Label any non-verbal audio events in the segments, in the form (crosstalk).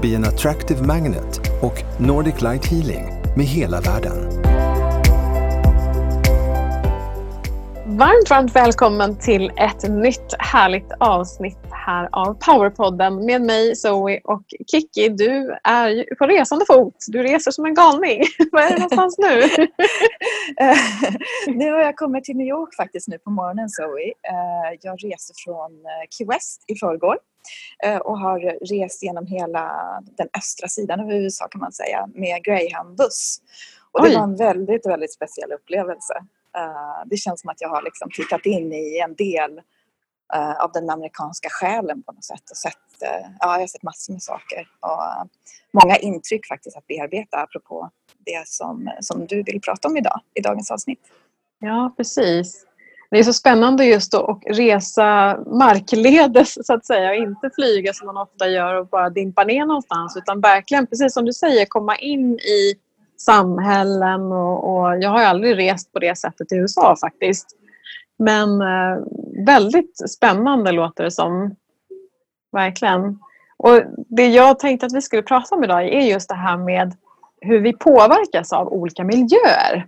Be an Attractive Magnet och Nordic Light Healing med hela världen. Varmt, varmt välkommen till ett nytt härligt avsnitt här av Powerpodden med mig Zoe och Kiki. Du är ju på resande fot. Du reser som en galning. (laughs) Var är du någonstans nu? (laughs) nu har jag kommit till New York faktiskt nu på morgonen Zoe. Eh, jag reser från eh, Key West i förrgår och har rest genom hela den östra sidan av USA kan man säga med Greyhound-buss. Och det Oj. var en väldigt, väldigt speciell upplevelse. Det känns som att jag har liksom tittat in i en del uh, av den amerikanska själen på något sätt. Och sett, ja, jag har sett massor med saker och många intryck faktiskt att bearbeta apropå det som, som du vill prata om idag i dagens avsnitt. Ja, precis. Det är så spännande just att resa markledes så att säga och inte flyga som man ofta gör och bara dimpa ner någonstans utan verkligen, precis som du säger, komma in i samhällen och, och jag har ju aldrig rest på det sättet i USA faktiskt. Men eh, väldigt spännande låter det som. Verkligen. Och det jag tänkte att vi skulle prata om idag är just det här med hur vi påverkas av olika miljöer.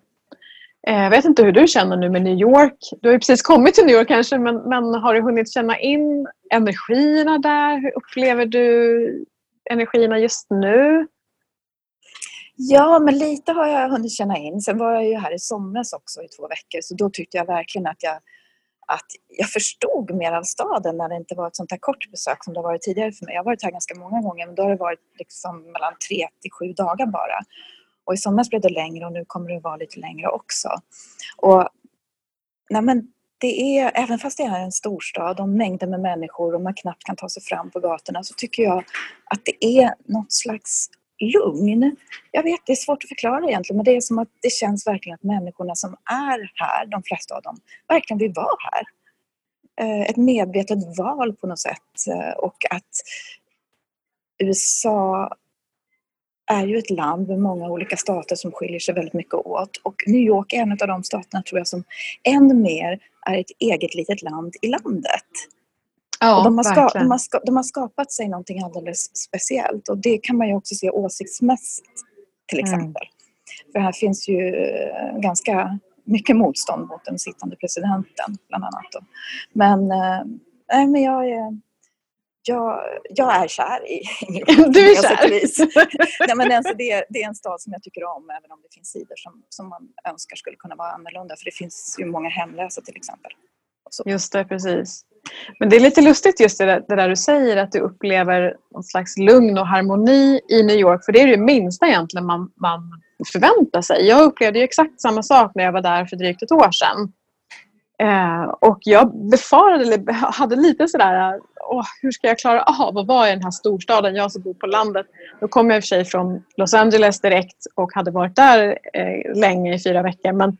Eh, jag vet inte hur du känner nu med New York. Du har ju precis kommit till New York kanske men, men har du hunnit känna in energierna där? Hur upplever du energierna just nu? Ja, men lite har jag hunnit känna in. Sen var jag ju här i somras också i två veckor så då tyckte jag verkligen att jag, att jag förstod mer av staden när det inte var ett sånt här kort besök som det har varit tidigare för mig. Jag har varit här ganska många gånger men då har det varit liksom mellan tre till sju dagar bara. Och i somras blev det längre och nu kommer det vara lite längre också. Och nej men det är, även fast det är en storstad och mängder med människor och man knappt kan ta sig fram på gatorna så tycker jag att det är något slags lugn. Jag vet, det är svårt att förklara egentligen men det är som att det känns verkligen att människorna som är här, de flesta av dem, verkligen vill vara här. Eh, ett medvetet val på något sätt eh, och att USA är ju ett land med många olika stater som skiljer sig väldigt mycket åt och New York är en av de staterna tror jag som än mer är ett eget litet land i landet. Ja, de, har ska, de, har ska, de, har skapat sig någonting alldeles speciellt och det kan man ju också se åsiktsmässigt till mm. exempel. Mm. För här finns ju eh, ganska mycket motstånd mot den sittande presidenten bland annat. Då. Men, äh, men jag är jag, jag är kär i New (laughs) Du är kär? (laughs) Nej, men alltså det, det, är en stad som jag tycker om även om det finns sidor som, som man önskar skulle kunna vara annorlunda. För det finns ju många hemlösa till exempel. Just det, precis. Men det är lite lustigt just det där, det där, du säger att du upplever någon slags lugn och harmoni i New York. För det är det minsta egentligen man, man förväntar sig. Jag upplevde ju exakt samma sak när jag var där för drygt ett år sedan. Eh, och jag befarade, eller hade lite sådär, åh, hur ska jag klara av att vara i den här storstaden, jag som bor på landet. Då kom jag i och för sig från Los Angeles direkt och hade varit där eh, länge, i fyra veckor. Men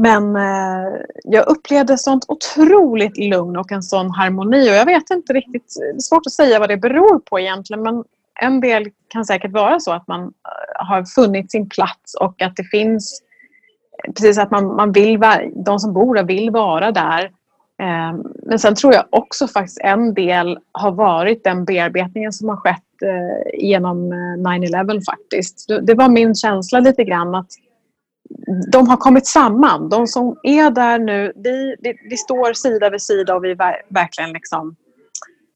men eh, jag upplevde sånt otroligt lugn och en sån harmoni och jag vet inte riktigt, det är svårt att säga vad det beror på egentligen men en del kan säkert vara så att man eh, har funnit sin plats och att det finns precis att man, man vill, de som bor där vill vara där. Eh, men sen tror jag också faktiskt en del har varit den bearbetningen som har skett eh, genom eh, 9-11 faktiskt. Det var min känsla lite grann att de har kommit samman. De som är där nu, vi, vi, vi står sida vid sida och vi verkligen liksom,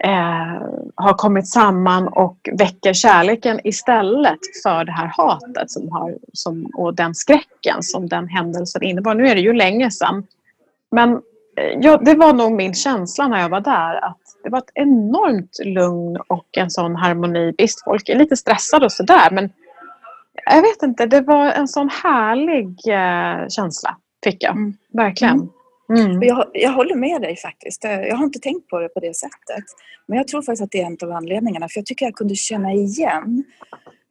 eh, har kommit samman och väcker kärleken istället för det här hatet som har, som, och den skräcken som den händelsen innebar. Nu är det ju länge sedan. Men eh, ja, det var nog min känsla när jag var där att det var ett enormt lugn och en sån harmoni. Visst, folk är lite stressade och sådär men jag vet inte, det var en sån härlig eh, känsla fick jag. Mm. Verkligen. Mm. Mm. Jag, jag håller med dig faktiskt. Jag har inte tänkt på det på det sättet. Men jag tror faktiskt att det är en av anledningarna. För jag tycker jag kunde känna igen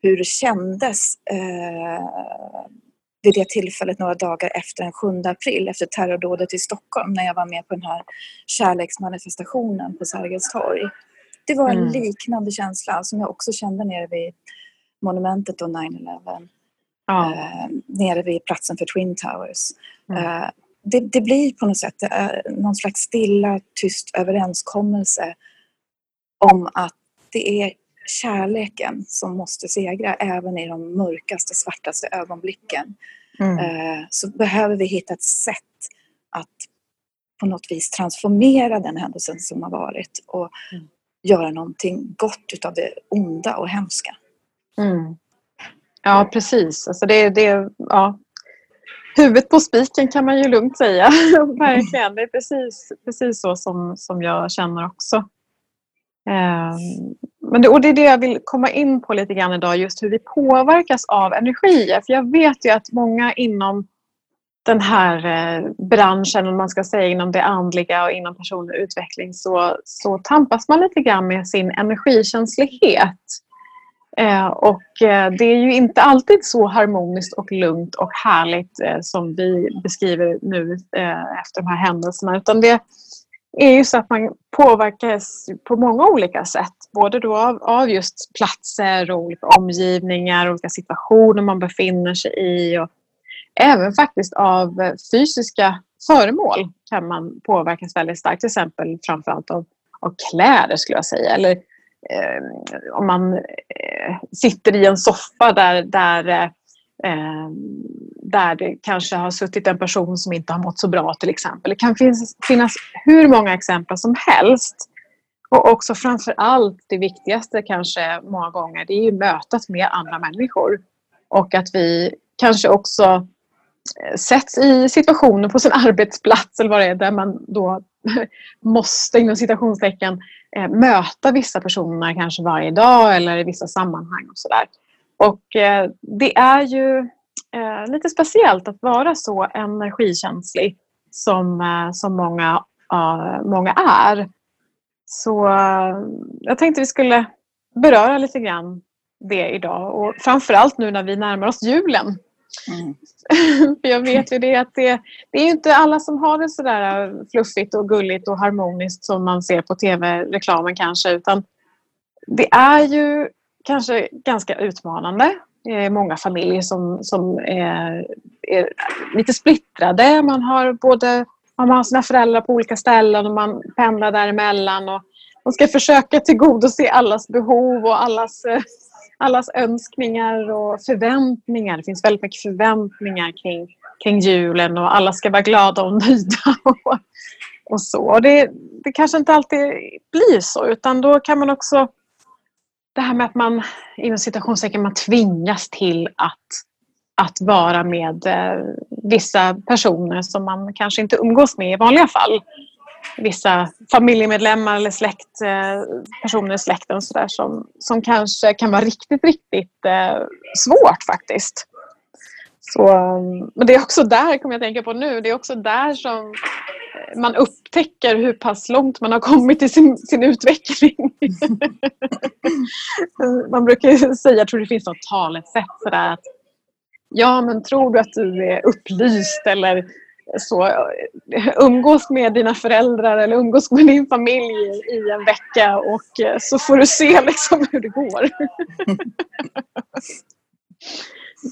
hur det kändes eh, vid det tillfället några dagar efter den 7 april, efter terrordådet i Stockholm, när jag var med på den här kärleksmanifestationen på Sergels torg. Det var en mm. liknande känsla som jag också kände nere vid monumentet då 9-11. Ja. Eh, nere vid platsen för Twin Towers. Mm. Eh, det, det, blir på något sätt någon slags stilla, tyst överenskommelse om att det är kärleken som måste segra även i de mörkaste, svartaste ögonblicken. Mm. Eh, så behöver vi hitta ett sätt att på något vis transformera den händelsen som har varit och mm. göra någonting gott utav det onda och hemska. Mm. Ja, precis. Alltså det, det, ja. Huvudet på spiken kan man ju lugnt säga. (laughs) Verkligen. Det är precis, precis så som, som jag känner också. Ehm, men det, och det är det jag vill komma in på lite grann idag, just hur vi påverkas av energier. För jag vet ju att många inom den här eh, branschen, om man ska säga inom det andliga och inom personlig utveckling, så, så tampas man lite grann med sin energikänslighet. Eh, och eh, det är ju inte alltid så harmoniskt och lugnt och härligt eh, som vi beskriver nu eh, efter de här händelserna, utan det är ju så att man påverkas på många olika sätt. Både då av, av just platser och olika omgivningar, olika situationer man befinner sig i och även faktiskt av eh, fysiska föremål kan man påverkas väldigt starkt. Till exempel framförallt av, av kläder skulle jag säga. Eller Ehm, om man eh, sitter i en soffa där, där eh, där det kanske har suttit en person som inte har mått så bra till exempel. Det kan finnas, finnas hur många exempel som helst. Och också framför allt det viktigaste kanske många gånger det är ju mötet med andra människor. Och att vi kanske också eh, sätts i situationer på sin (laughs) arbetsplats eller vad det är där man då (laughs) måste inom citationstecken eh, möta vissa personer kanske varje dag eller i vissa sammanhang och sådär. Och eh, det är ju eh, lite speciellt att vara så energikänslig som, eh, som många, många är. Så eh, jag tänkte vi skulle beröra lite grann det idag och framförallt nu när vi närmar oss julen. Mm. (laughs) För jag vet ju det att det, det är inte alla som har det sådär äh, fluffigt och gulligt och harmoniskt som man ser på tv-reklamen kanske utan det är ju kanske ganska utmanande det är många familjer som, som är, är, lite splittrade. Man har både man har sina föräldrar på olika ställen och man pendlar däremellan. Och man ska försöka tillgodose allas behov och allas, äh, allas önskningar och förväntningar. Det finns väldigt mycket förväntningar kring, kring julen och alla ska vara glada och nöjda. (laughs) Och, och så. Och det, det kanske inte alltid blir så utan då kan man också det här med att man inom citationstecken man tvingas till att, att vara med eh, vissa personer som man kanske inte umgås med i vanliga fall. Vissa familjemedlemmar eller släkt, eh, personer i släkten så där, som, som kanske kan vara riktigt, riktigt eh, svårt faktiskt. Så, eh, men det är också där, kommer jag tänka på nu, det är också där som man upptäcker hur pass långt man har kommit i sin, sin utveckling. (laughs) man brukar säga, jag tror det finns något talesätt sådär att ja men tror du att du är upplyst eller så umgås med dina föräldrar eller umgås med din familj i en vecka och så får du se liksom hur det går. (laughs)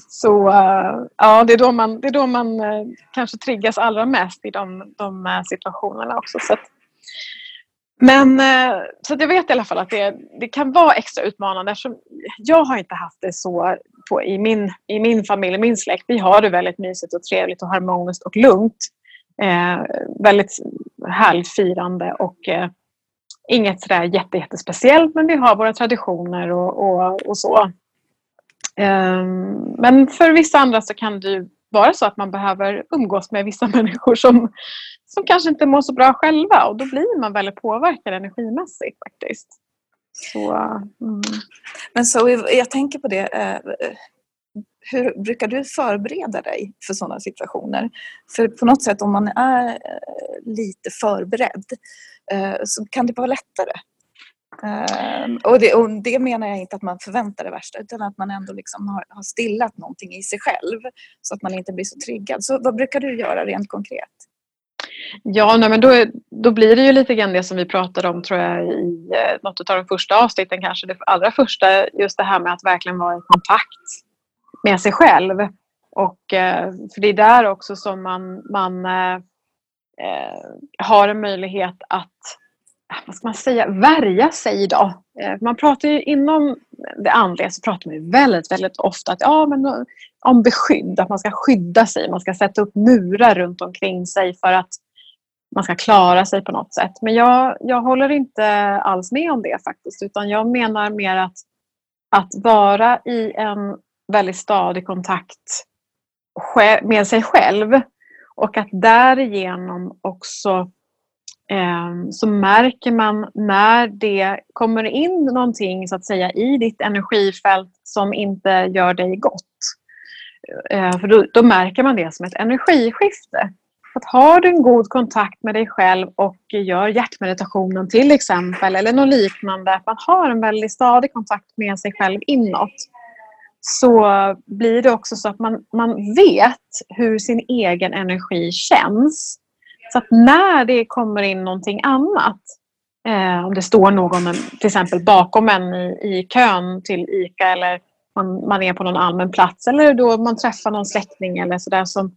Så uh, ja, det är då man, det är då man uh, kanske triggas allra mest i de, de situationerna också. Så att, men eh, så att jag vet i alla fall att det, det kan vara extra utmanande eftersom jag har inte haft det så på, i, min, i min familj, min släkt. Vi har det väldigt mysigt och trevligt och harmoniskt och lugnt. Eh, väldigt härligt firande och eh, inget sådär jätte, jättespeciellt men vi har våra traditioner och, och, och så. Eh, men för vissa andra så kan det vara så att man behöver umgås med vissa (laughs) människor som, som kanske inte mår så bra själva och då blir man väldigt påverkad energimässigt faktiskt. Så, mm. Men så jag tänker på det, eh, hur brukar du förbereda dig för sådana situationer? För på något sätt om man är eh, lite förberedd eh, så kan det vara lättare Um, och, det, och, det, menar jag inte att man förväntar det värsta utan att man ändå liksom har, har stillat någonting i sig själv så att man inte blir så triggad. Så vad brukar du göra rent konkret? Ja, nej, men då, är, då blir det ju lite grann det som vi pratade om tror jag i eh, något av de första avsnitten, kanske det allra första, just det här med att verkligen vara i kontakt med sig själv. Och, eh, för det är där också som man, man eh, eh har en möjlighet att Ah, vad ska man säga, värja sig idag. Eh, man pratar ju inom det andliga så pratar man väldigt, väldigt ofta att, ja, men, eh, om beskydd, att man ska skydda sig, man ska sätta upp murar runt omkring sig för att man ska klara sig på något sätt. Men jag, jag håller inte alls med om det faktiskt utan jag menar mer att, att vara i en väldigt stadig kontakt med sig själv och att därigenom också Ehm, så märker man när det kommer in någonting så att säga i ditt energifält som inte gör dig gott. Ehm, för då, då, märker man det som ett energiskifte. Att har du en god kontakt med dig själv och gör hjärtmeditationen till exempel eller något liknande, att man har en väldigt stadig kontakt med sig själv inåt så blir det också så att man, man vet hur sin egen energi känns. Så att när det kommer in någonting annat, eh, om det står någon till exempel bakom en i, i kön till ICA eller man, man är på någon allmän plats eller då man träffar någon släkting eller sådär som,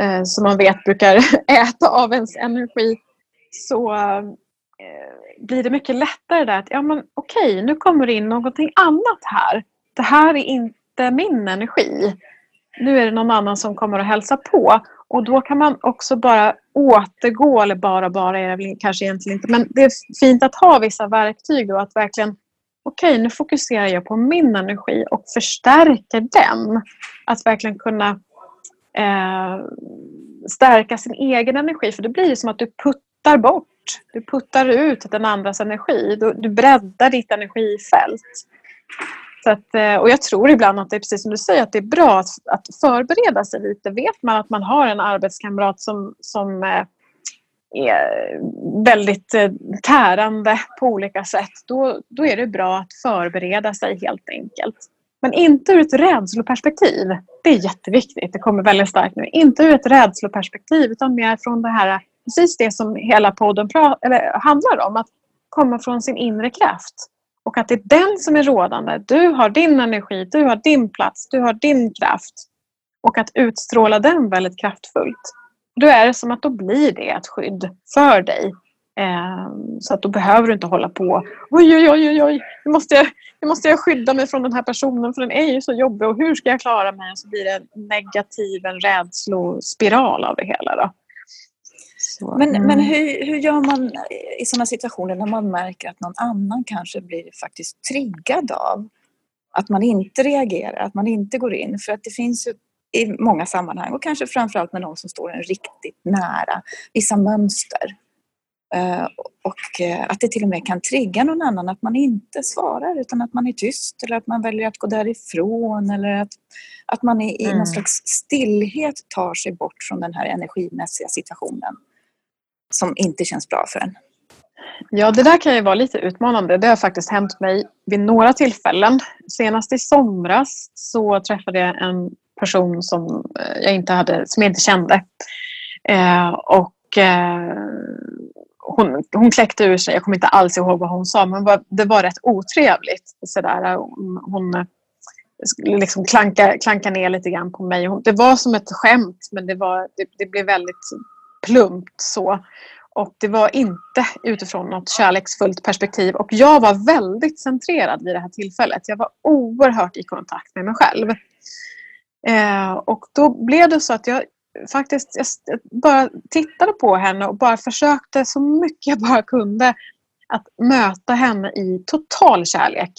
eh, som man vet brukar (laughs) äta av ens energi så eh, blir det mycket lättare där att ja men okej, nu kommer det in någonting annat här. Det här är inte min energi. Nu är det någon annan som kommer att hälsa på. Och då kan man också bara återgå, eller bara bara är det kanske egentligen inte, men det är fint att ha vissa verktyg och att verkligen okej, okay, nu fokuserar jag på min energi och förstärker den. Att verkligen kunna eh, stärka sin egen energi. För det blir som att du puttar bort, du puttar ut den andras energi. Du, du breddar ditt energifält. Så att, eh, och jag tror ibland att det är precis som du säger, att det är bra att, att förbereda sig lite. Vet man att man har en arbetskamrat som, som eh, är väldigt eh, tärande på olika sätt, då, då är det bra att förbereda sig helt enkelt. Men inte ur ett rädsloperspektiv. Det är jätteviktigt. Det kommer väldigt starkt nu. Inte ur ett rädsloperspektiv utan mer från det här, precis det som hela podden eller, handlar om. Att komma från sin inre kraft. Och att det är den som är rådande. Du har din energi, du har din plats, du har din kraft. Och att utstråla den väldigt kraftfullt. Då är det som att då blir det ett skydd för dig. Ehm, så att då behöver du inte hålla på. Oj, oj, oj, oj, nu måste, jag, nu måste jag skydda mig från den här personen för den är ju så jobbig och hur ska jag klara mig? Och så blir det en negativ, en rädslospiral av det hela. Då. Så, men mm. men hur, hur gör man i sådana situationer när man märker att någon annan kanske blir faktiskt triggad av att man inte reagerar, att man inte går in? För att det finns ju i många sammanhang och kanske framförallt med någon som står en riktigt nära, vissa mönster. Uh, och uh, att det till och med kan trigga någon annan att man inte svarar utan att man är tyst eller att man väljer att gå därifrån eller att, att man i, i mm. någon slags stillhet tar sig bort från den här energimässiga situationen som inte känns bra för en. Ja, det där kan ju vara lite utmanande. Det har faktiskt hänt mig vid några tillfällen. Senast i somras så träffade jag en person som eh, jag inte, hade, som jag inte kände. Eh, och eh, hon, hon kläckte ur sig, jag kommer inte alls ihåg vad hon sa, men det var rätt otrevligt. Sådär. Hon eh, liksom klanka, klanka ner lite grann på mig. Det var som ett skämt men det, var, det, det blev väldigt plumpt så. Och det var inte utifrån något kärleksfullt perspektiv. Och jag var väldigt centrerad vid det här tillfället. Jag var oerhört i kontakt med mig själv. Eh, och då blev det så att jag faktiskt jag bara tittade på henne och bara försökte så mycket jag bara kunde att möta henne i total kärlek.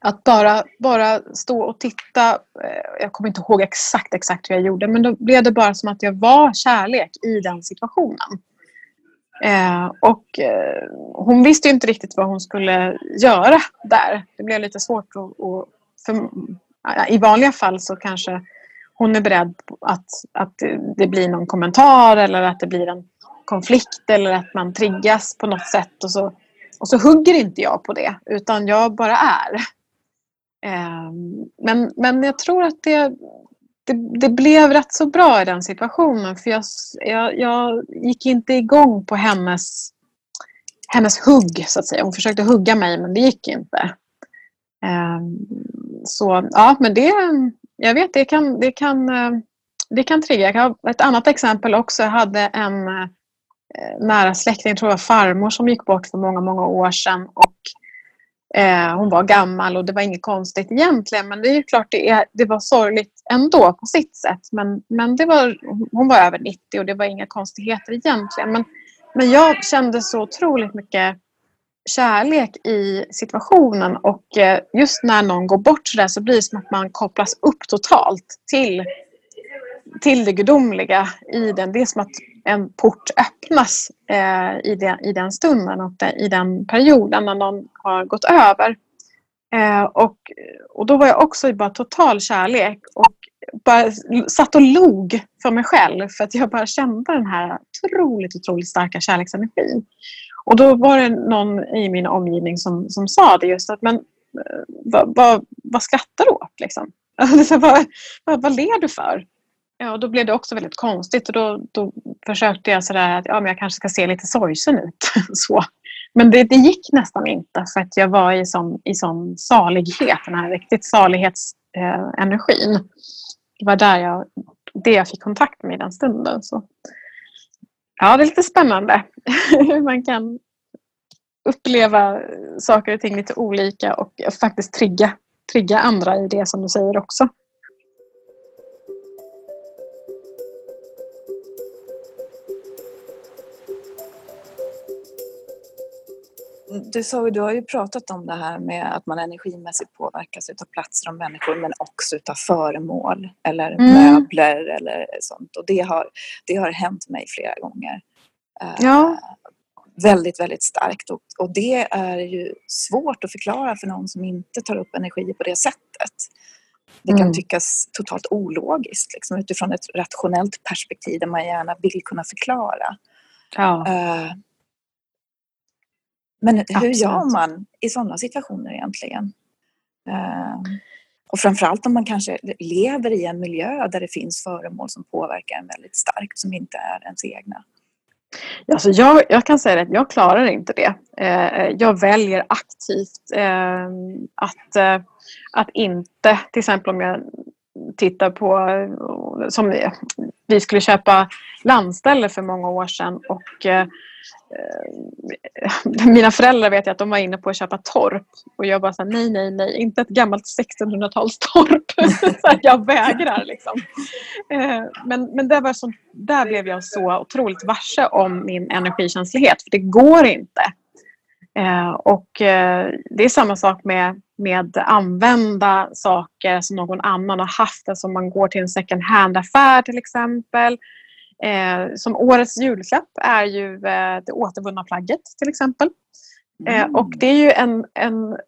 Att bara, bara stå och titta. Eh, jag kommer inte ihåg exakt, exakt hur jag gjorde men då blev det bara som att jag var kärlek i den situationen. Eh, och eh, hon visste inte riktigt vad hon skulle göra där. Det blev lite svårt att... Och, för, I vanliga fall så kanske hon är beredd att, att det blir någon kommentar eller att det blir en konflikt eller att man triggas på något sätt och så och så hugger inte jag på det utan jag bara är. Ehm, men, men jag tror att det, det, det, blev rätt så bra i den situationen för jag, jag, jag gick inte igång på hennes, hennes hugg så att säga. Hon försökte hugga mig men det gick inte. Ehm, så ja, men det, jag vet det kan, det kan, eh, det kan trigga. Jag har ett annat exempel också. Jag hade en eh, nära släkting, jag tror det var farmor som gick bort för många, många år sedan. Och, eh, hon var gammal och det var inget konstigt egentligen men det är klart det, är, det var sorgligt ändå på sitt sätt. Men, men det var, hon var över 90 och det var inga konstigheter egentligen. Men, men jag kände så otroligt mycket kärlek i situationen och eh, just när någon går bort så där så blir det som att man kopplas upp totalt till, till det gudomliga i den. Det är som att en port öppnas eh, i, den, i den stunden och i den perioden när någon har gått över. Eh, och, och då var jag också i bara total kärlek och bara satt och log för mig själv för att jag bara kände den här otroligt, otroligt starka kärleksenergin. Och då var det någon i min omgivning som, som sa det just att men eh, vad, vad, vad skrattar du åt liksom? (laughs) Alltså, vad, vad, vad ler du för? Ja, då blev det också väldigt konstigt och då, då försökte jag sådär att ja, men jag kanske ska se lite sorgsen ut. (laughs) så. Men det, det gick nästan inte för att jag var i sån, i sån salighet, den här riktigt salighetsenergin. Eh, det var där jag, det jag fick kontakt med i den stunden. Så. Ja, det är lite spännande (laughs) hur man kan uppleva saker och ting lite olika och faktiskt trigga, trigga andra i det som du säger också. Du, sa, du har ju pratat om det här med att man energimässigt påverkas av platser och människor men också av föremål eller mm. möbler eller sånt. Och det har, det har hänt mig flera gånger. Eh, ja. Uh, väldigt, väldigt starkt och, och det är ju svårt att förklara för någon som inte tar upp energi på det sättet. Det kan mm. tyckas totalt ologiskt liksom, utifrån ett rationellt perspektiv där man gärna vill kunna förklara. Ja. Uh, men hur Absolut. gör man i sådana situationer egentligen? Uh, och framförallt om man kanske lever i en miljö där det finns föremål som påverkar en väldigt starkt som inte är ens egna. Alltså jag, jag kan säga att jag klarar inte det. Eh, jag väljer aktivt eh, att, eh, att inte, till exempel om jag tittar på, som vi skulle köpa landställe för många år sedan och eh, mina föräldrar vet jag att de var inne på att köpa torp och jag bara sa nej, nej, nej, inte ett gammalt 1600-talstorp. (laughs) jag vägrar liksom. Eh, men, men det var så, där blev jag så otroligt varse om min energikänslighet för det går inte. Eh, och eh, det är samma sak med, med använda saker som någon annan har haft. Alltså om man går till en second hand-affär till exempel Eh, som årets julklapp är ju eh, det återvunna plagget till exempel. Eh, mm. och det är ju en, en eh,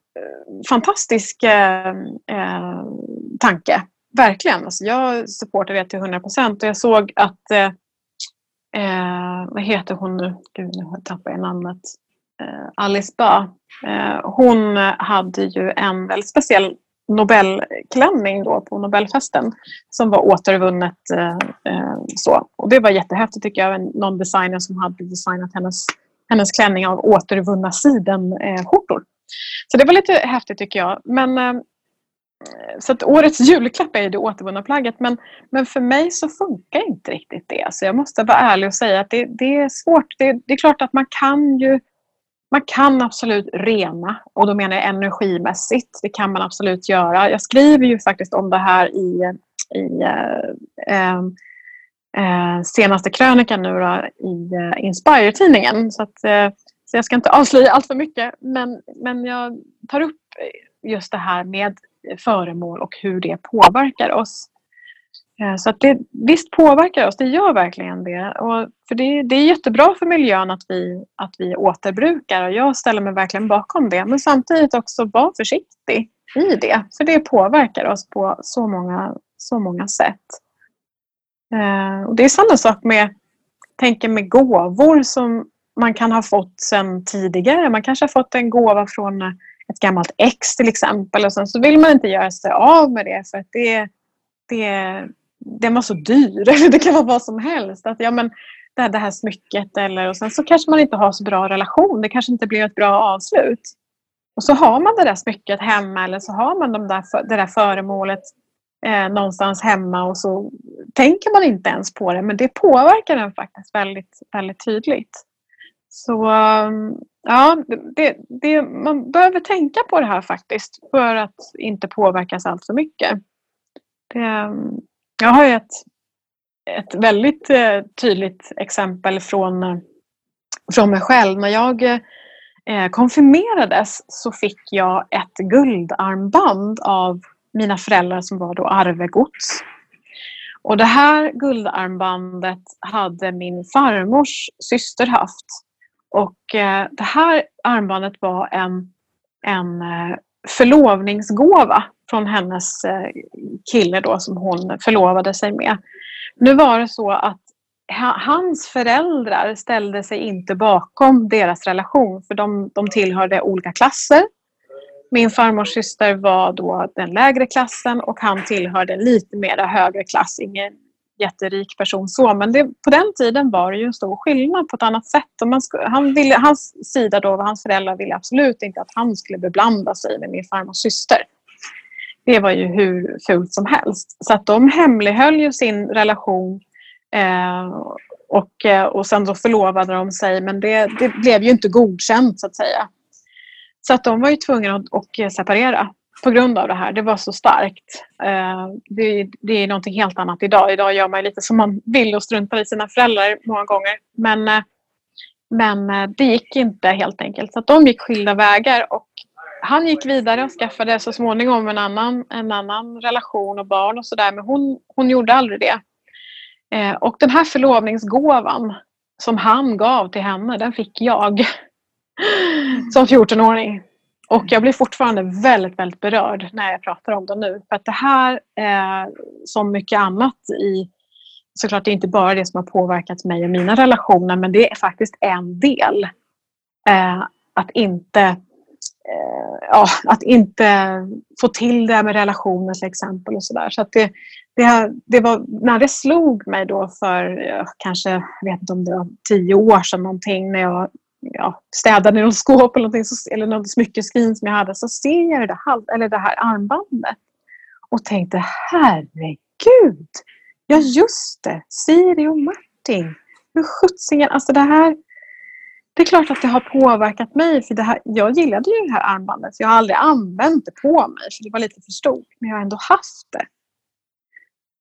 fantastisk eh, eh, tanke. Verkligen. Alltså jag supportar det till 100 procent och jag såg att vad heter hon nu? Gud, nu tappar jag namnet. Eh, Alice Ba. Eh, hon hade ju en väldigt speciell Nobelklänning då på Nobelfesten som var återvunnet. Eh, eh så. Och det var jättehäftigt tycker jag. Någon designer som hade designat hennes, hennes klänning av återvunna sidenskjortor. Eh, så det var lite häftigt tycker jag. Men, eh, så att årets julklapp är ju det återvunna plagget men, men för mig så funkar inte riktigt det. Så jag måste vara ärlig och säga att det, det är svårt. Det, det är klart att man kan ju man kan absolut rena och då menar jag energimässigt. Det kan man absolut göra. Jag skriver ju faktiskt om det här i, i eh, eh, eh senaste krönikan nu då, i eh, Inspire-tidningen. Så, att, eh, så jag ska inte avslöja allt för mycket men, men jag tar upp just det här med föremål och hur det påverkar oss. Eh, så att det visst påverkar oss, det gör verkligen det. Och för det, det är jättebra för miljön att vi, att vi återbrukar och jag ställer mig verkligen bakom det. Men samtidigt också var försiktig i det, för det påverkar oss på så många, så många sätt. Eh, och det är samma sak med, tänker med gåvor som man kan ha fått sedan tidigare. Man kanske har fått en gåva från ett gammalt ex till exempel och sen så vill man inte göra sig av med det för att det, det, den var så dyr. (laughs) Eller det kan vara vad som helst. Att, ja, men det, här, det här smycket eller och sen så kanske man inte har så bra relation. Det kanske inte blir ett bra avslut. Och så har man det där smycket hemma eller så har man de där, det där föremålet eh, någonstans hemma och så tänker man inte ens på det. Men det påverkar den faktiskt väldigt, väldigt tydligt. Så um, ja, det, det, man behöver tänka på det här faktiskt för att inte påverkas allt för mycket. Det, um, jag har ett, ett väldigt eh, tydligt exempel från, eh, från mig själv. När jag eh, konfirmerades så fick jag ett guldarmband av mina föräldrar som var då arvegods. Och det här guldarmbandet hade min farmors syster haft. Och eh, det här armbandet var en, en eh, förlovningsgåva från hennes eh, kille då som hon förlovade sig med. Nu var det så att hans föräldrar ställde sig inte bakom deras relation för de, de tillhörde olika klasser. Min farmors syster var då den lägre klassen och han tillhörde lite mer högre klass. Ingen jätterik person så, men det, på den tiden var det ju en stor skillnad på ett annat sätt. Och man skulle, han ville, hans sida då, hans föräldrar ville absolut inte att han skulle beblanda sig med min farmors syster. Det var ju hur fult som helst. Så att de hemlighöll ju sin relation eh, och, eh, och sen då förlovade de sig men det, det blev ju inte godkänt så att säga. Så att de var ju tvungna att, att eh, separera på grund av det här. Det var så starkt. Eh, det, det är någonting helt annat idag. Idag gör man lite som man vill och struntar i sina föräldrar många gånger. Men, eh, men eh, det gick inte helt enkelt. Så att de gick skilda vägar och han gick vidare och skaffade så småningom en annan, en annan relation och barn och sådär. Men hon, hon gjorde aldrig det. Och den här förlovningsgåvan som han gav till henne, den fick jag som 14-åring. Och jag blir fortfarande väldigt, väldigt berörd när jag pratar om det nu. För att det här, eh, som mycket annat i... Såklart det är inte bara det som har påverkat mig och mina relationer men det är faktiskt en del. Eh, att inte eh, Eh, ja, att inte få till det med relationer till exempel. och så där. Så att det, det, det var när det slog mig då för kanske, jag vet inte om det var tio år sedan någonting när jag ja, städade något skåp eller, någonting, eller något smyckeskrin som jag hade så ser jag det, här, eller det här armbandet och tänkte herregud, ja just det, Siri och Martin. Hur sjuttsingen, alltså det här det är klart att det har påverkat mig. För det här, jag gillade ju det här armbandet. Jag har aldrig använt det på mig för det var lite för stort. Men jag har ändå haft det.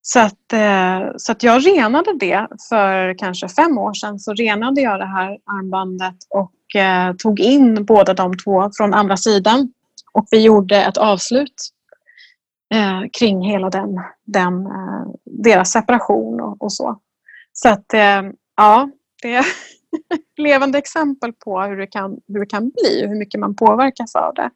Så att, eh, så att jag renade det för kanske fem år sedan. Så renade jag det här armbandet och eh, tog in båda de två från andra sidan. Och vi gjorde ett avslut eh, kring hela den, den, eh, deras separation och, och så. Så att eh, ja, det (laughs) (laughs) levande exempel på hur det, kan, hur det kan bli och hur mycket man påverkas av det.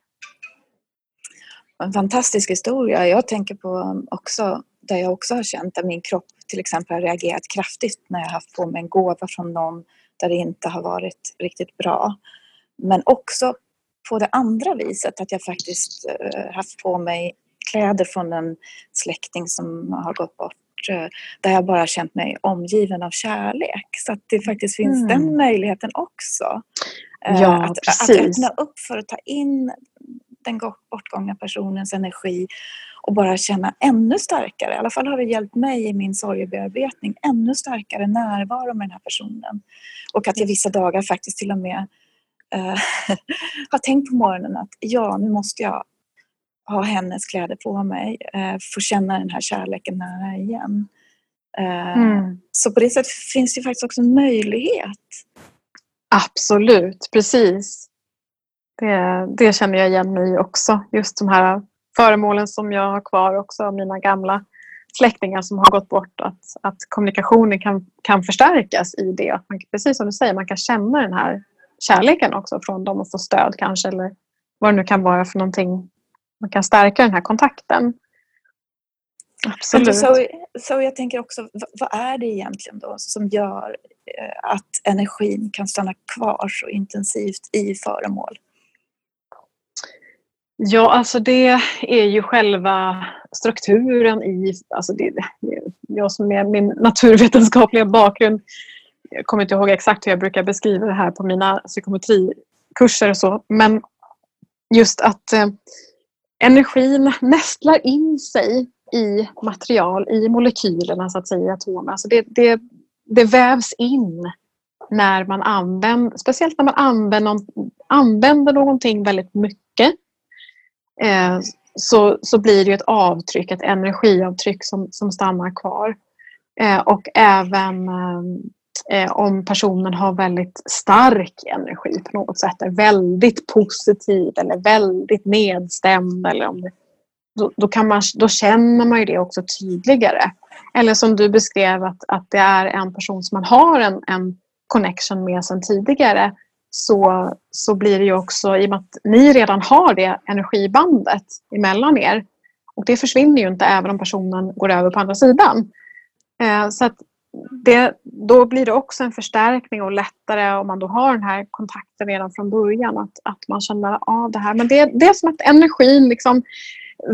En fantastisk historia. Jag tänker på um, också där jag också har känt att min kropp till exempel har reagerat kraftigt när jag haft på mig en gåva från någon där det inte har varit riktigt bra. Men också på det andra viset att jag faktiskt eh, haft på mig kläder från en släkting som har gått bort uh, där jag bara känt mig omgiven av kärlek. Så att det faktiskt finns mm. den möjligheten också. Uh, ja, att, att öppna upp för att ta in den bortgångna personens energi och bara känna ännu starkare, i alla fall har det hjälpt mig i min sorgebearbetning, ännu starkare närvaro med den här personen. Och att jag vissa dagar faktiskt till och med (laughs) äh, har tänkt på morgonen att ja, nu måste jag ha hennes kläder på mig, äh, få känna den här kärleken nära igen. Äh, mm. Så på det sättet finns det faktiskt också en möjlighet. Absolut, precis. Det, det känner jag igen mig i också. Just de här föremålen som jag har kvar också av mina gamla släktingar som har gått bort. Att, att kommunikationen kan, kan förstärkas i det. Att man, precis som du säger, man kan känna den här kärleken också från dem och få stöd kanske. Eller vad det nu kan vara för någonting. Man kan stärka den här kontakten. Absolut. Så, så jag tänker också, vad är det egentligen då som gör eh, att energin kan stanna kvar så intensivt i föremål? Ja, alltså det är ju själva strukturen i... Alltså det, jag som är min naturvetenskapliga bakgrund jag kommer inte ihåg exakt hur jag brukar beskriva det här på mina psykometrikurser och så. Men just att eh, energin nästlar in sig i material, i molekylerna så att säga, i atomer. Alltså det, det, det vävs in när man använder, speciellt när man använder, använder någonting väldigt mycket eh, så, så blir det ett avtryck, ett energiavtryck som, som stannar kvar. Eh, och även eh, eh, om personen har väldigt stark energi på något sätt, är väldigt positiv eller väldigt nedstämd eller om det, då, då, kan man, då känner man ju det också tydligare. Eller som du beskrev att, att det är en person som man har en, en connection med sedan tidigare så, så blir det ju också, i och med att ni redan har det energibandet emellan er och det försvinner ju inte även om personen går över på andra sidan. Eh, så att det, då blir det också en förstärkning och lättare om man då har den här kontakten redan från början. Att, att man känner av det här. Men det, det är som att energin liksom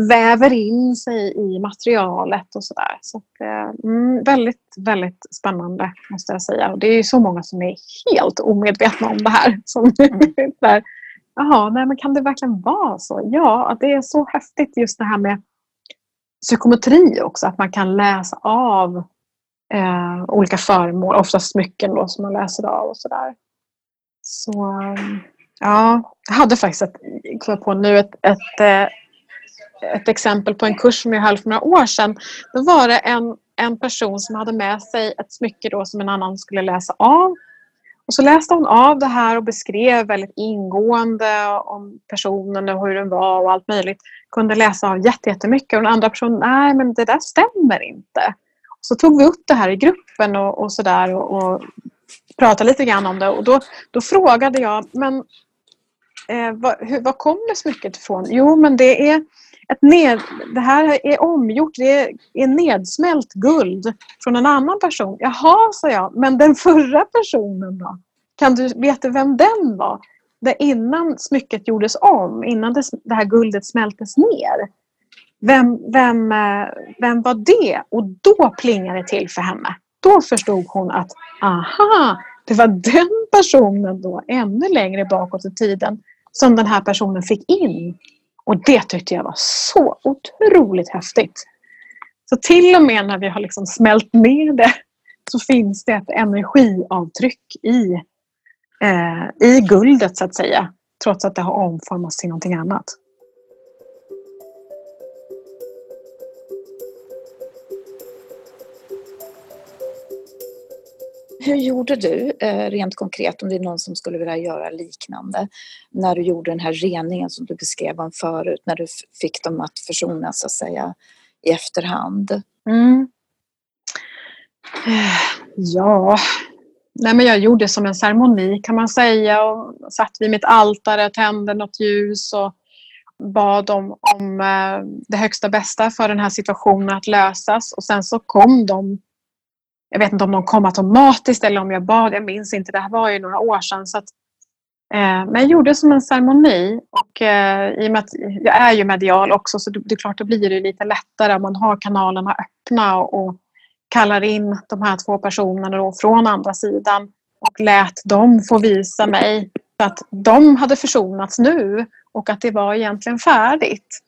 väver in sig i materialet och sådär. Så att, eh, mm, väldigt, väldigt spännande måste jag säga. Och det är ju så många som är helt omedvetna om det här. Som mm. (laughs) där, Jaha, nej men kan det verkligen vara så? Ja, det är så häftigt just det här med psykometri också. Att man kan läsa av eh, olika föremål, oftast smycken då, som man läser av och sådär. Så eh, ja, jag hade faktiskt ett, kom på nu ett, ett, eh, ett exempel på en kurs som jag höll för några år sedan. Då var det en, en person som hade med sig ett smycke då som en annan skulle läsa av. Och så läste hon av det här och beskrev väldigt ingående om personen och hur den var och allt möjligt. Kunde läsa av jättemycket och den andra personen, nej men det där stämmer inte. Så tog vi upp det här i gruppen och, och sådär och, och pratade lite grann om det. Och då, då frågade jag, men eh, vad, hur, vad kommer smycket ifrån? Jo, men det är ett ned, det här är omgjort, det är, nedsmält guld från en annan person. Jaha, sa jag, men den förra personen då? Kan du, vet du vem den var? Det innan smycket gjordes om, innan det, det här guldet smältes ner. Vem, vem, eh, vem var det? Och då plingade det till för henne. Då förstod hon att aha, det var den personen då ännu längre bakåt i tiden som den här personen fick in. Och det tyckte jag var så otroligt häftigt. Så till och med när vi har liksom smält ner det så finns det ett energiavtryck i, eh, i guldet så att säga. Trots att det har omformats till någonting annat. Hur gjorde du eh, rent konkret om det är någon som skulle vilja göra liknande när du gjorde den här reningen som du beskrev om förut när du fick dem att försonas så att säga i efterhand? Mm. Ja, Nej, men jag gjorde som en ceremoni kan man säga och satt vid mitt altare, tände något ljus och bad om, om eh, det högsta bästa för den här situationen att lösas och sen så kom de jag vet inte om de kom automatiskt eller om jag bad. Jag minns inte. Det här var ju några år sedan. Så att, eh, men jag gjorde det som en ceremoni. Och, eh, I och med att jag är ju medial också så det, det är klart då blir det lite lättare om man har kanalerna öppna och, och kallar in de här två personerna då från andra sidan och lät dem få visa mig att de hade försonats nu och att det var egentligen färdigt.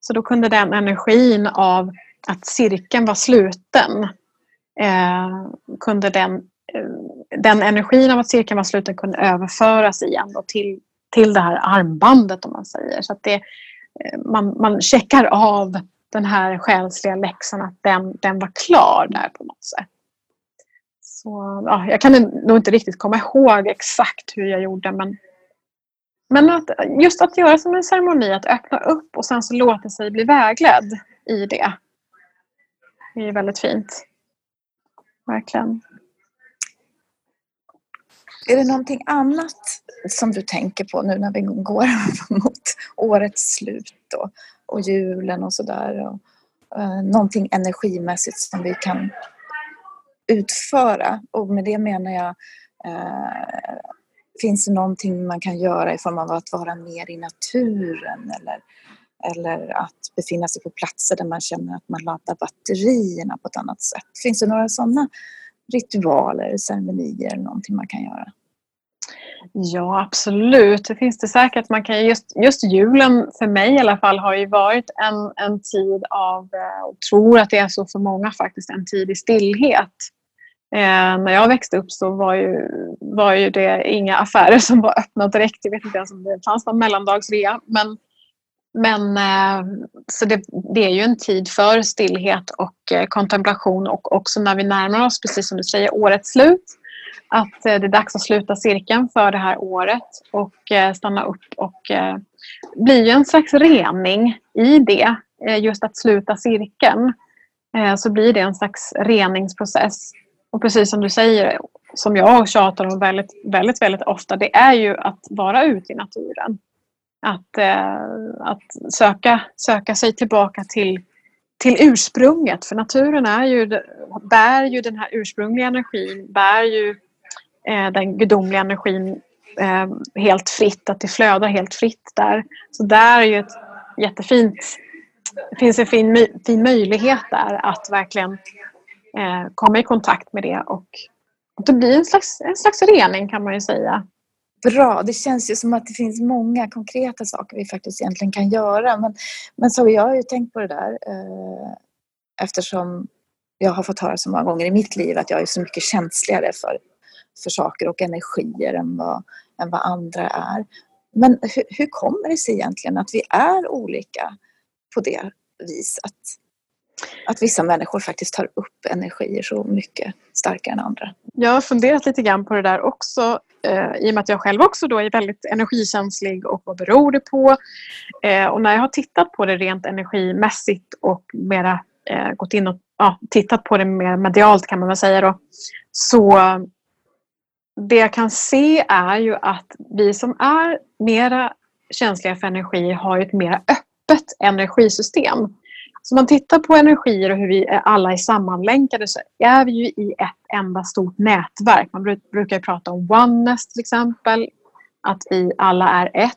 Så då kunde den energin av att cirkeln var sluten Eh, kunde den, eh, den energin av att cirkeln var sluten kunde överföras igen då till, till det här armbandet om man säger. Så att det, eh, man, man checkar av den här själsliga läxan att den, den var klar där på något sätt. Så, ja, jag kan nog inte riktigt komma ihåg exakt hur jag gjorde men, men att, just att göra som en ceremoni, att öppna upp och sen så låta sig bli vägledd i det. Det är väldigt fint verkligen. Är det någonting annat som du tänker på nu när vi går (laughs) mot årets slut och, och julen och sådär? Eh, någonting energimässigt som vi kan utföra. Och med det menar jag eh, Finns det någonting man kan göra i form av att vara mer i naturen eller, eller att befinna sig på platser där man känner att man laddar batterierna på ett annat sätt? Finns det några sådana ritualer, ceremonier eller någonting man kan göra? Ja, absolut. Det finns det säkert. Man kan just, just julen, för mig i alla fall, har ju varit en, en tid av, eh, och tror att det är så för många faktiskt, en tid i stillhet. Eh, när jag växte upp så var ju, var ju det inga affärer som var öppna direkt. Jag vet inte ens om det fanns någon mellandagsrea. Men, men eh, så det, det, är ju en tid för stillhet och eh, kontemplation och också när vi närmar oss, precis som du säger, årets slut. Att eh, det är dags att sluta cirkeln för det här året och stanna upp och bli en slags rening i det. Just att sluta cirkeln så blir det en slags reningsprocess och precis som du säger, som jag tjatar om väldigt, väldigt, väldigt ofta, det är ju att vara ute i naturen. Att, eh, att söka, söka sig tillbaka till, till ursprunget. För naturen är ju, bär ju den här ursprungliga energin, bär ju eh, den gudomliga energin eh, helt fritt, att det flödar helt fritt där. Så där är ju ett jättefint, det finns en fin, fin möjlighet där att verkligen eh, komma i kontakt med det och, och det blir en slags, en slags rening kan man ju säga. Bra, det känns ju som att det finns många konkreta saker vi faktiskt egentligen kan göra. Men, men så jag har ju tänkt på det där eh, eftersom jag har fått höra så många gånger i mitt liv att jag är så mycket känsligare för, för saker och energier än vad, än vad andra är. Men hur, hur kommer det sig egentligen att vi är olika på det viset? att att vissa människor faktiskt tar upp energier så mycket starkare än andra. Jag har funderat lite grann på det där också eh, i och med att jag själv också då är väldigt energikänslig och vad beror det på? Eh, och när jag har tittat på det rent energimässigt och mera eh, gått in och ja, tittat på det mer medialt kan man väl säga då. Så det jag kan se är ju att vi som är mera känsliga för energi har ett mer öppet energisystem. Så om man tittar på energier och hur vi alla är sammanlänkade så är vi ju i ett enda stort nätverk. Man brukar prata om oneness till exempel. Att vi alla är ett.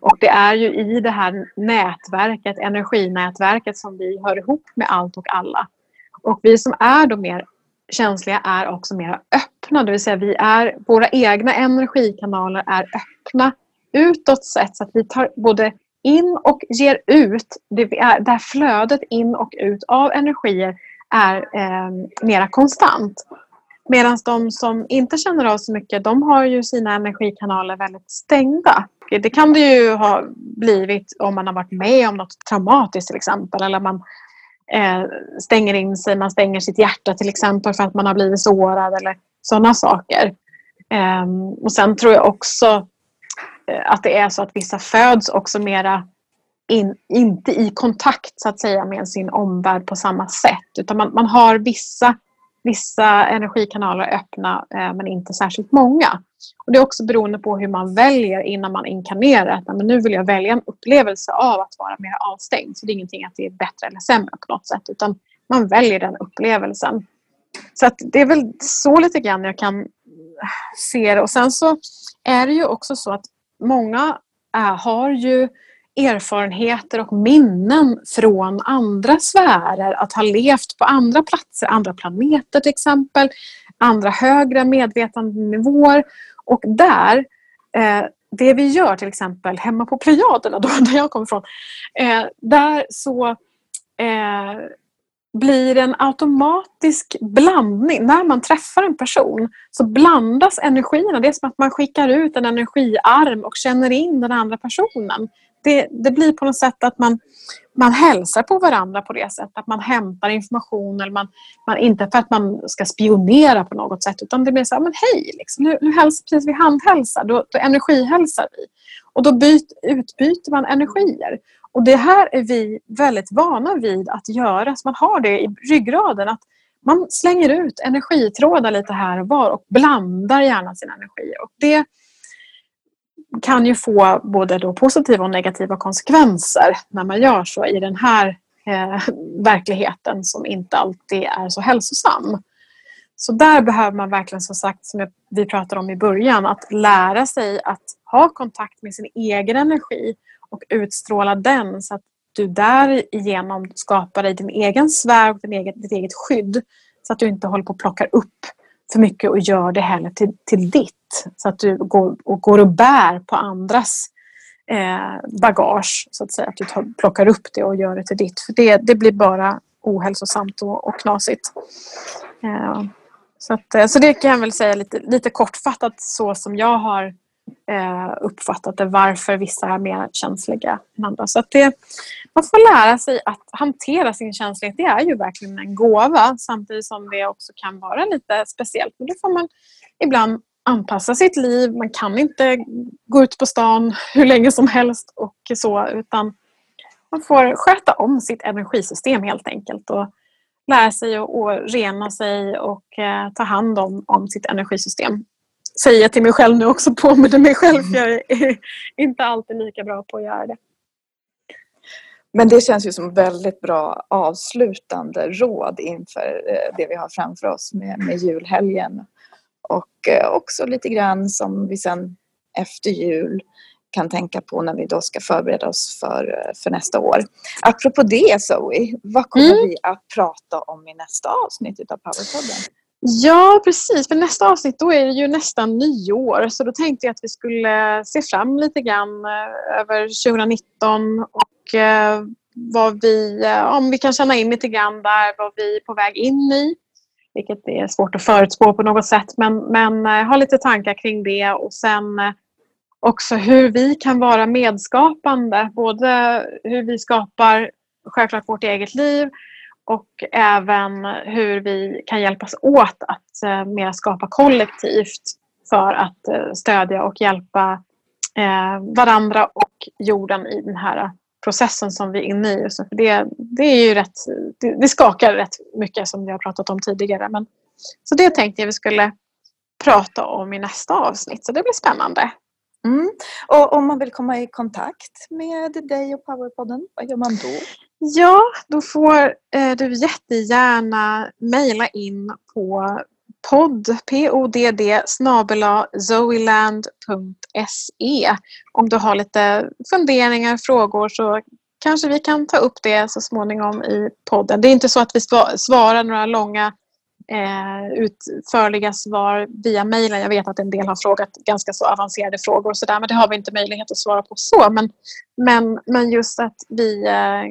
Och det är ju i det här nätverket, energinätverket som vi hör ihop med allt och alla. Och vi som är då mer känsliga är också mer öppna. Det vill säga vi är, våra egna energikanaler är öppna utåt sett så att vi tar både in och ger ut, det, är, det här flödet in och ut av energier är eh, mera konstant. Medan de som inte känner av så mycket, de har ju sina energikanaler väldigt stängda. Det kan det ju ha blivit om man har varit med om något traumatiskt till exempel. Eller man eh, stänger in sig, man stänger sitt hjärta till exempel för att man har blivit sårad eller sådana saker. Eh, och sen tror jag också Eh, att det är så att vissa föds också mera in, inte i kontakt så att säga med sin omvärld på samma sätt. Utan man, man har vissa, vissa energikanaler öppna eh, men inte särskilt många. Och det är också beroende på hur man väljer innan man inkarnerar. Att, men nu vill jag välja en upplevelse av att vara mer avstängd. Så det är ingenting att det är bättre eller sämre på något sätt. Utan man väljer den upplevelsen. Så att det är väl så lite grann jag kan se det. Och sen så är det ju också så att många är, har ju erfarenheter och minnen från andra sfärer. Att ha levt på andra platser, andra planeter till exempel. Andra högre medvetandenivåer. Och där, eh, det vi gör till exempel hemma på Plejaderna, då, (laughs) där jag kommer ifrån. Eh, där så eh, blir en automatisk blandning. När man träffar en person så blandas energierna. Det är som att man skickar ut en energiarm och känner in den andra personen. Det, det blir på något sätt att man, man hälsar på varandra på det sättet. Att man hämtar information. Eller man, man, inte för att man ska spionera på något sätt utan det blir så här, men hej, liksom, nu, nu hälsar precis vi handhälsar. Då, då energihälsar vi. Och då byt, utbyter man energier. Och det här är vi väldigt vana vid att göra. Så man har det i ryggraden. att Man slänger ut energitrådar lite här och var och blandar gärna sin energi. Och det kan ju få både då positiva och negativa konsekvenser när man gör så i den här eh, verkligheten som inte alltid är så hälsosam. Så där behöver man verkligen som sagt, som vi pratade om i början, att lära sig att ha kontakt med sin egen energi och utstråla den så att du därigenom skapar dig din egen sfär och din egen, ditt eget skydd. Så att du inte håller på och plockar upp för mycket och gör det heller till, till ditt. Så att du går och, går och bär på andras eh, bagage, så att säga. Att du tar, plockar upp det och gör det till ditt. För det, det blir bara ohälsosamt och, och knasigt. Eh, så, att, eh, så det kan jag väl säga lite, lite kortfattat så som jag har eh, uppfattat det. Varför vissa är mer känsliga än andra. Så att det, man får lära sig att hantera sin känslighet. Det är ju verkligen en gåva samtidigt som det också kan vara lite speciellt. Men då får man ibland anpassa sitt liv. Man kan inte gå ut på stan (laughs) hur länge som helst och så utan man får sköta om sitt energisystem helt enkelt och lära sig att rena sig och eh, ta hand om, om sitt energisystem. Säger jag till mig själv nu också, (laughs) påminner mig själv för jag är inte alltid lika bra på att göra det. Men det känns ju som väldigt bra avslutande råd inför eh, det vi har framför oss med, med julhelgen. Och eh, också lite grann som vi sen efter jul kan tänka på när vi då ska förbereda oss för, eh, för nästa år. Apropå det Zoe, vad kommer mm. vi att prata om i nästa avsnitt av Powerpodden? Ja, precis. För nästa avsnitt då är det ju nästan nyår. Så då tänkte jag att vi skulle se fram lite grann eh, över 2019 och eh, vad vi, eh, om vi kan känna in lite grann där vad vi är på väg in i. Vilket är svårt att förutspå på något sätt. Men, men ha lite tankar kring det och sen också hur vi kan vara medskapande. Både hur vi skapar självklart vårt eget liv och även hur vi kan hjälpas åt att eh, mer skapa kollektivt för att eh, stödja och hjälpa eh, varandra och jorden i den här processen som vi är inne i. Så det, det, är ju rätt, det, det skakar rätt mycket som vi har pratat om tidigare. Men, så det tänkte jag vi skulle prata om i nästa avsnitt. Så det blir spännande. Mm. Och om man vill komma i kontakt med dig och Powerpodden, vad gör man då? Ja, då får eh, du jättegärna mejla in på podd, podd snabela zoeland.se om du har lite funderingar, frågor så kanske vi kan ta upp det så småningom i podden. Det är inte så att vi svarar några långa eh, utförliga svar via mejlen. Jag vet att en del har frågat ganska så avancerade frågor och så där, men det har vi inte möjlighet att svara på så. Men, men, men just att vi eh,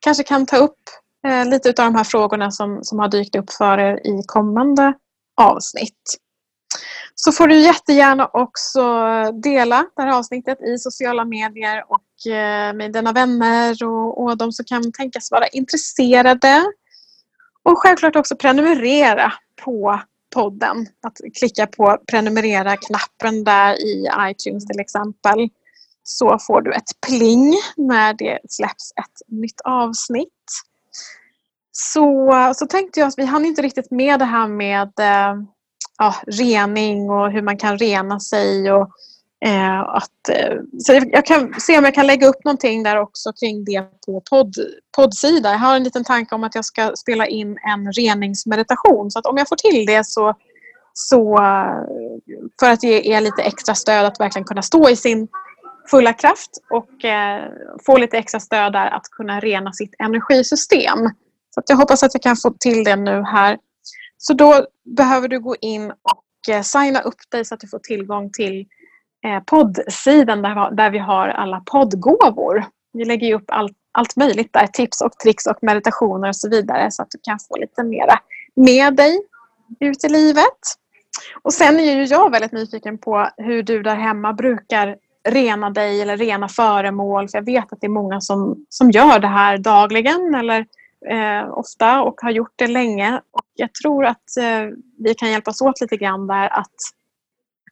kanske kan ta upp eh, lite av de här frågorna som, som har dykt upp för er i kommande avsnitt. Så får du jättegärna också dela det här avsnittet i sociala medier och eh, med dina vänner och, och de som kan tänkas vara intresserade och självklart också prenumerera på podden. Att klicka på prenumerera-knappen där i iTunes till exempel. Så får du ett pling när det släpps ett nytt avsnitt. Så, så tänkte jag att vi hann inte riktigt med det här med eh, ja, rening och hur man kan rena sig och Eh, att, eh, så jag kan se om jag kan lägga upp någonting där också kring det på podd, poddsida. Jag har en liten tanke om att jag ska spela in en reningsmeditation. Så att om jag får till det så, så eh, för att ge er lite extra stöd att verkligen kunna stå i sin fulla kraft och eh, få lite extra stöd där att kunna rena sitt energisystem. Så att jag hoppas att jag kan få till det nu här. Så då behöver du gå in och eh, signa upp dig så att du får tillgång till eh, poddsidan där, där vi har alla poddgåvor. Vi lägger ju upp allt, allt möjligt där, tips och tricks och meditationer och så vidare så att du kan få lite mera med dig ut i livet. Och sen är ju jag väldigt nyfiken på hur du där hemma brukar rena dig eller rena föremål. För jag vet att det är många som, som gör det här dagligen eller eh, ofta och har gjort det länge. Och jag tror att eh, vi kan hjälpas åt lite grann där att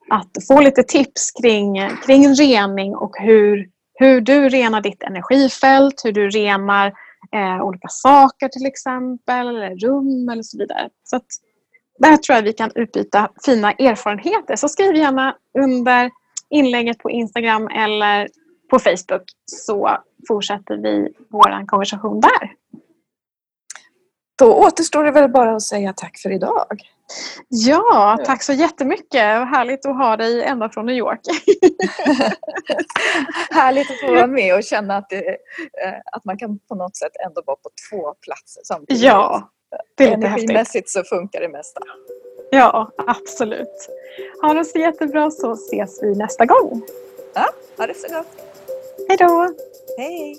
att få lite tips kring, kring rening och hur, hur du renar ditt energifält, hur du renar eh, olika saker till exempel, eller rum eller så vidare. Så att, där tror jag vi kan utbyta fina erfarenheter. Så skriv gärna under inlägget på Instagram eller på Facebook så fortsätter vi vår konversation där. Då återstår det väl bara att säga tack för idag. Ja, tack så jättemycket. Härligt att ha dig ända från New York. (laughs) Härligt att få vara med och känna att, det, eh, att man kan på något sätt ändå vara på två platser samtidigt. Ja, det är lite häftigt. Energimässigt så funkar det mesta. Ja, absolut. Ha det så jättebra så ses vi nästa gång. Ja, ha det så gott. Hej då! Hej!